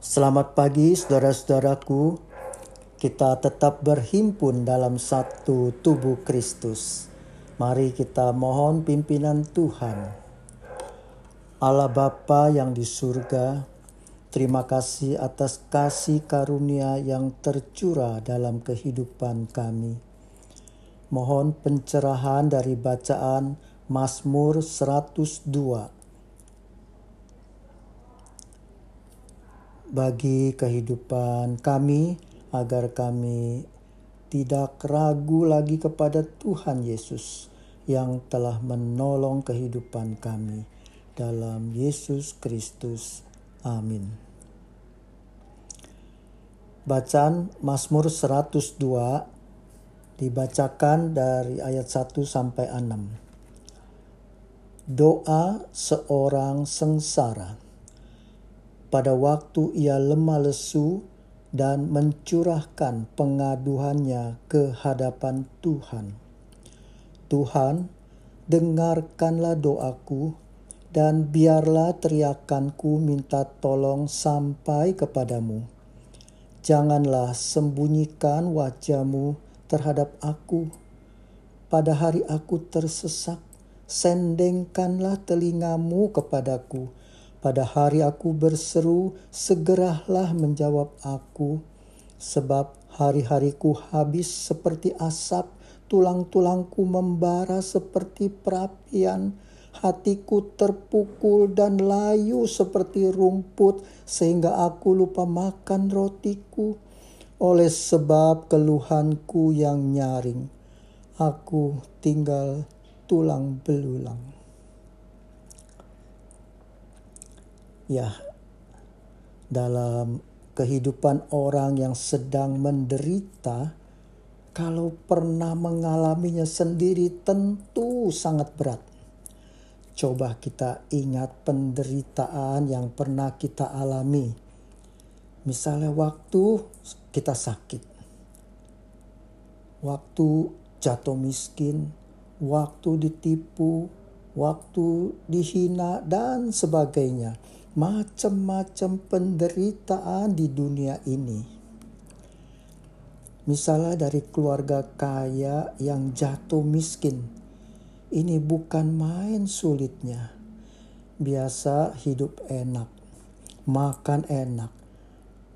Selamat pagi saudara-saudaraku. Kita tetap berhimpun dalam satu tubuh Kristus. Mari kita mohon pimpinan Tuhan. Allah Bapa yang di surga, terima kasih atas kasih karunia yang tercurah dalam kehidupan kami. Mohon pencerahan dari bacaan Mazmur 102 bagi kehidupan kami agar kami tidak ragu lagi kepada Tuhan Yesus yang telah menolong kehidupan kami dalam Yesus Kristus. Amin. Bacaan Mazmur 102 dibacakan dari ayat 1 sampai 6. Doa seorang sengsara pada waktu ia lemah lesu dan mencurahkan pengaduhannya ke hadapan Tuhan. Tuhan, dengarkanlah doaku dan biarlah teriakanku minta tolong sampai kepadamu. Janganlah sembunyikan wajahmu terhadap aku. Pada hari aku tersesak, sendengkanlah telingamu kepadaku pada hari aku berseru, segeralah menjawab aku, sebab hari-hariku habis seperti asap, tulang-tulangku membara seperti perapian, hatiku terpukul dan layu seperti rumput, sehingga aku lupa makan rotiku. Oleh sebab keluhanku yang nyaring, aku tinggal tulang belulang. Ya dalam kehidupan orang yang sedang menderita kalau pernah mengalaminya sendiri tentu sangat berat. Coba kita ingat penderitaan yang pernah kita alami. Misalnya waktu kita sakit. Waktu jatuh miskin, waktu ditipu, waktu dihina dan sebagainya macam-macam penderitaan di dunia ini. Misalnya dari keluarga kaya yang jatuh miskin. Ini bukan main sulitnya. Biasa hidup enak, makan enak,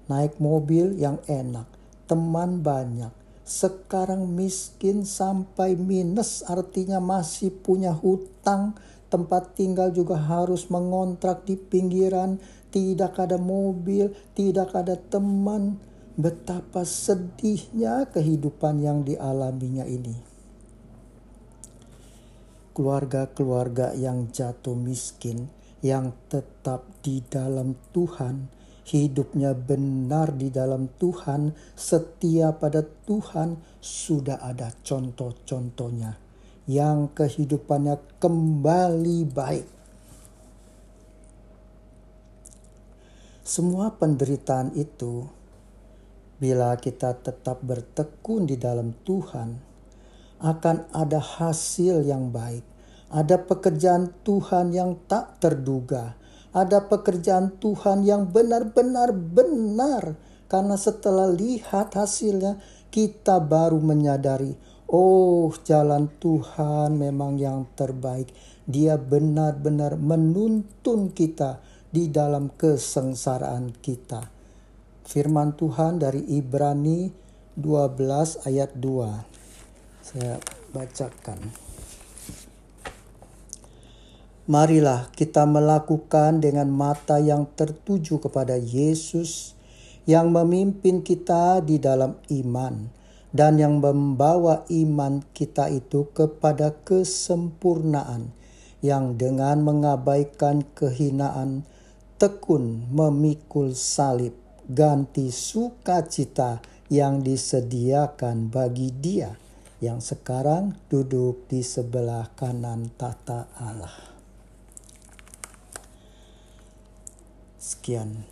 naik mobil yang enak, teman banyak. Sekarang miskin sampai minus artinya masih punya hutang, tempat tinggal juga harus mengontrak di pinggiran, tidak ada mobil, tidak ada teman. Betapa sedihnya kehidupan yang dialaminya ini. Keluarga-keluarga yang jatuh miskin, yang tetap di dalam Tuhan, hidupnya benar di dalam Tuhan, setia pada Tuhan, sudah ada contoh-contohnya yang kehidupannya kembali baik. Semua penderitaan itu, bila kita tetap bertekun di dalam Tuhan, akan ada hasil yang baik. Ada pekerjaan Tuhan yang tak terduga. Ada pekerjaan Tuhan yang benar-benar benar. Karena setelah lihat hasilnya, kita baru menyadari, Oh, jalan Tuhan memang yang terbaik. Dia benar-benar menuntun kita di dalam kesengsaraan kita. Firman Tuhan dari Ibrani 12 ayat 2. Saya bacakan. Marilah kita melakukan dengan mata yang tertuju kepada Yesus yang memimpin kita di dalam iman dan yang membawa iman kita itu kepada kesempurnaan yang dengan mengabaikan kehinaan tekun memikul salib ganti sukacita yang disediakan bagi dia yang sekarang duduk di sebelah kanan tata Allah. Sekian,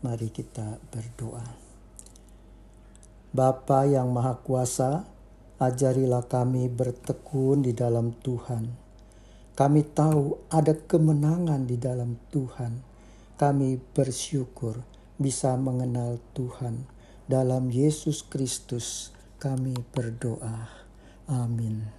mari kita berdoa. Bapa yang Maha Kuasa, ajarilah kami bertekun di dalam Tuhan. Kami tahu ada kemenangan di dalam Tuhan. Kami bersyukur bisa mengenal Tuhan. Dalam Yesus Kristus kami berdoa. Amin.